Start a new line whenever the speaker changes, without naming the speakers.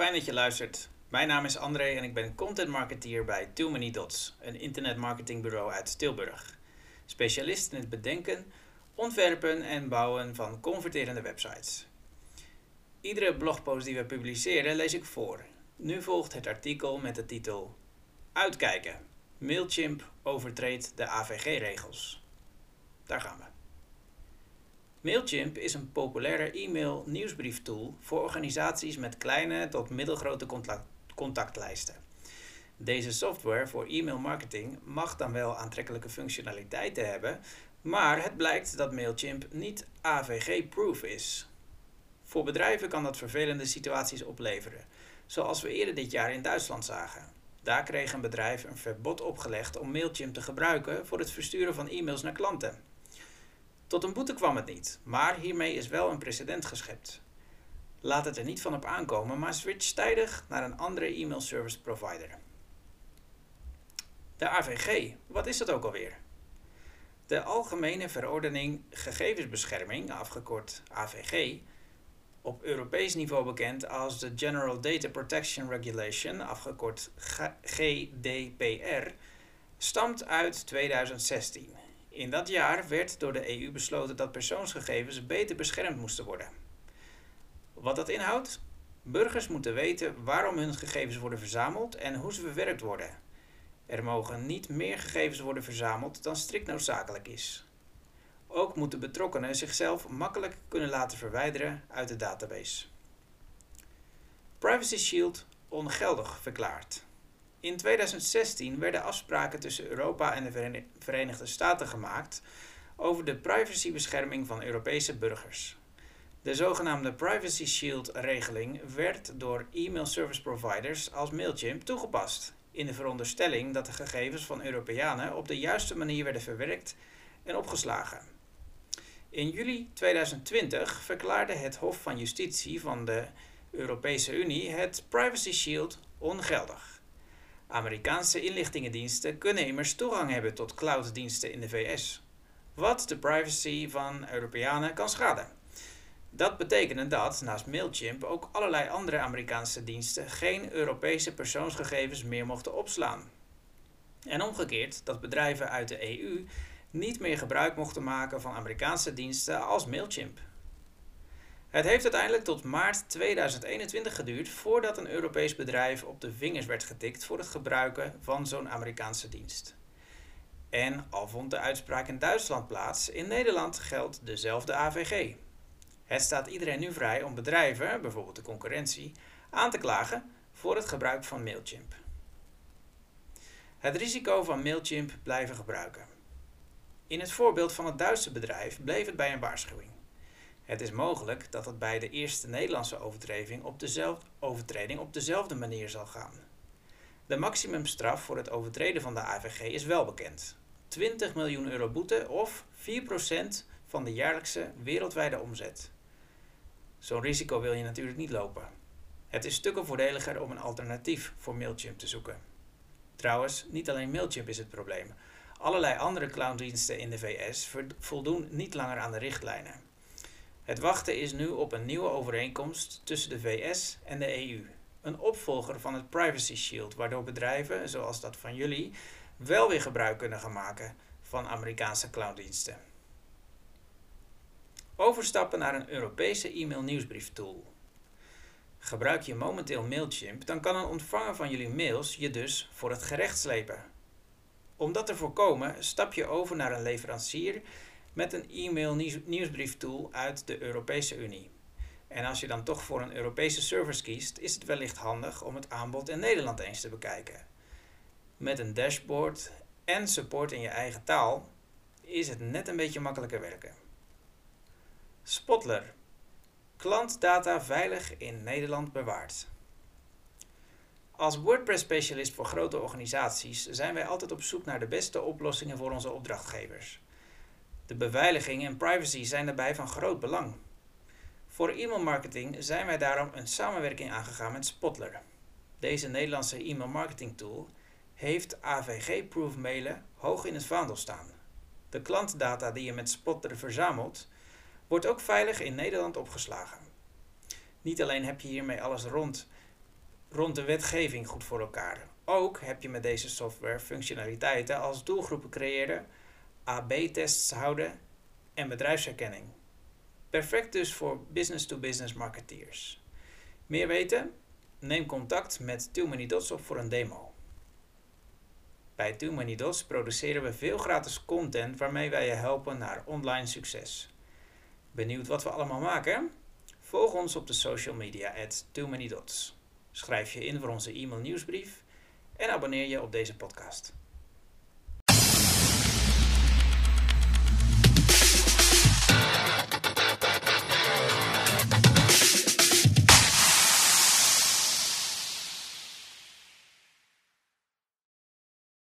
fijn dat je luistert. Mijn naam is André en ik ben content marketeer bij Too Many Dots, een internetmarketingbureau uit Tilburg. Specialist in het bedenken, ontwerpen en bouwen van converterende websites. Iedere blogpost die we publiceren lees ik voor. Nu volgt het artikel met de titel Uitkijken. Mailchimp overtreedt de AVG-regels. Daar gaan we. Mailchimp is een populaire e-mail nieuwsbrieftool voor organisaties met kleine tot middelgrote contactlijsten. Deze software voor e-mail marketing mag dan wel aantrekkelijke functionaliteiten hebben, maar het blijkt dat Mailchimp niet AVG-proof is. Voor bedrijven kan dat vervelende situaties opleveren, zoals we eerder dit jaar in Duitsland zagen. Daar kreeg een bedrijf een verbod opgelegd om Mailchimp te gebruiken voor het versturen van e-mails naar klanten. Tot een boete kwam het niet, maar hiermee is wel een precedent geschept. Laat het er niet van op aankomen, maar switch tijdig naar een andere e-mail service provider. De AVG, wat is dat ook alweer? De Algemene Verordening Gegevensbescherming, afgekort AVG, op Europees niveau bekend als de General Data Protection Regulation, afgekort GDPR, stamt uit 2016 in dat jaar werd door de EU besloten dat persoonsgegevens beter beschermd moesten worden. Wat dat inhoudt? Burgers moeten weten waarom hun gegevens worden verzameld en hoe ze verwerkt worden. Er mogen niet meer gegevens worden verzameld dan strikt noodzakelijk is. Ook moeten betrokkenen zichzelf makkelijk kunnen laten verwijderen uit de database. Privacy Shield ongeldig verklaard. In 2016 werden afspraken tussen Europa en de Verenigde Staten gemaakt over de privacybescherming van Europese burgers. De zogenaamde Privacy Shield-regeling werd door e-mail service providers als Mailchimp toegepast, in de veronderstelling dat de gegevens van Europeanen op de juiste manier werden verwerkt en opgeslagen. In juli 2020 verklaarde het Hof van Justitie van de Europese Unie het Privacy Shield ongeldig. Amerikaanse inlichtingendiensten kunnen immers toegang hebben tot clouddiensten in de VS, wat de privacy van Europeanen kan schaden. Dat betekende dat naast Mailchimp ook allerlei andere Amerikaanse diensten geen Europese persoonsgegevens meer mochten opslaan. En omgekeerd dat bedrijven uit de EU niet meer gebruik mochten maken van Amerikaanse diensten als Mailchimp. Het heeft uiteindelijk tot maart 2021 geduurd voordat een Europees bedrijf op de vingers werd getikt voor het gebruiken van zo'n Amerikaanse dienst. En al vond de uitspraak in Duitsland plaats, in Nederland geldt dezelfde AVG. Het staat iedereen nu vrij om bedrijven, bijvoorbeeld de concurrentie, aan te klagen voor het gebruik van Mailchimp. Het risico van Mailchimp blijven gebruiken. In het voorbeeld van het Duitse bedrijf bleef het bij een waarschuwing. Het is mogelijk dat het bij de eerste Nederlandse overtreding op dezelfde, overtreding op dezelfde manier zal gaan. De maximumstraf voor het overtreden van de AVG is wel bekend. 20 miljoen euro boete of 4% van de jaarlijkse wereldwijde omzet. Zo'n risico wil je natuurlijk niet lopen. Het is stukken voordeliger om een alternatief voor Mailchimp te zoeken. Trouwens, niet alleen Mailchimp is het probleem. Allerlei andere clouddiensten in de VS voldoen niet langer aan de richtlijnen. Het wachten is nu op een nieuwe overeenkomst tussen de VS en de EU. Een opvolger van het Privacy Shield, waardoor bedrijven, zoals dat van jullie, wel weer gebruik kunnen gaan maken van Amerikaanse clouddiensten. Overstappen naar een Europese e-mail nieuwsbrieftool. Gebruik je momenteel Mailchimp, dan kan een ontvanger van jullie mails je dus voor het gerecht slepen. Om dat te voorkomen, stap je over naar een leverancier met een e-mail nieuwsbrieftool uit de Europese Unie. En als je dan toch voor een Europese service kiest, is het wellicht handig om het aanbod in Nederland eens te bekijken. Met een dashboard en support in je eigen taal is het net een beetje makkelijker werken. Spotler. Klantdata veilig in Nederland bewaard. Als WordPress-specialist voor grote organisaties zijn wij altijd op zoek naar de beste oplossingen voor onze opdrachtgevers. De beveiliging en privacy zijn daarbij van groot belang. Voor e-mailmarketing zijn wij daarom een samenwerking aangegaan met Spotler. Deze Nederlandse e-mail marketing tool heeft AVG-proof mailen hoog in het vaandel staan. De klantdata die je met Spotler verzamelt, wordt ook veilig in Nederland opgeslagen. Niet alleen heb je hiermee alles rond rond de wetgeving goed voor elkaar. Ook heb je met deze software functionaliteiten als doelgroepen creëren, AB-tests houden en bedrijfsherkenning. Perfect dus voor business-to-business marketeers. Meer weten? Neem contact met Too Many Dots op voor een demo. Bij Too Many Dots produceren we veel gratis content waarmee wij je helpen naar online succes. Benieuwd wat we allemaal maken? Volg ons op de social media at Too Many Dots. Schrijf je in voor onze e-mail nieuwsbrief en abonneer je op deze podcast.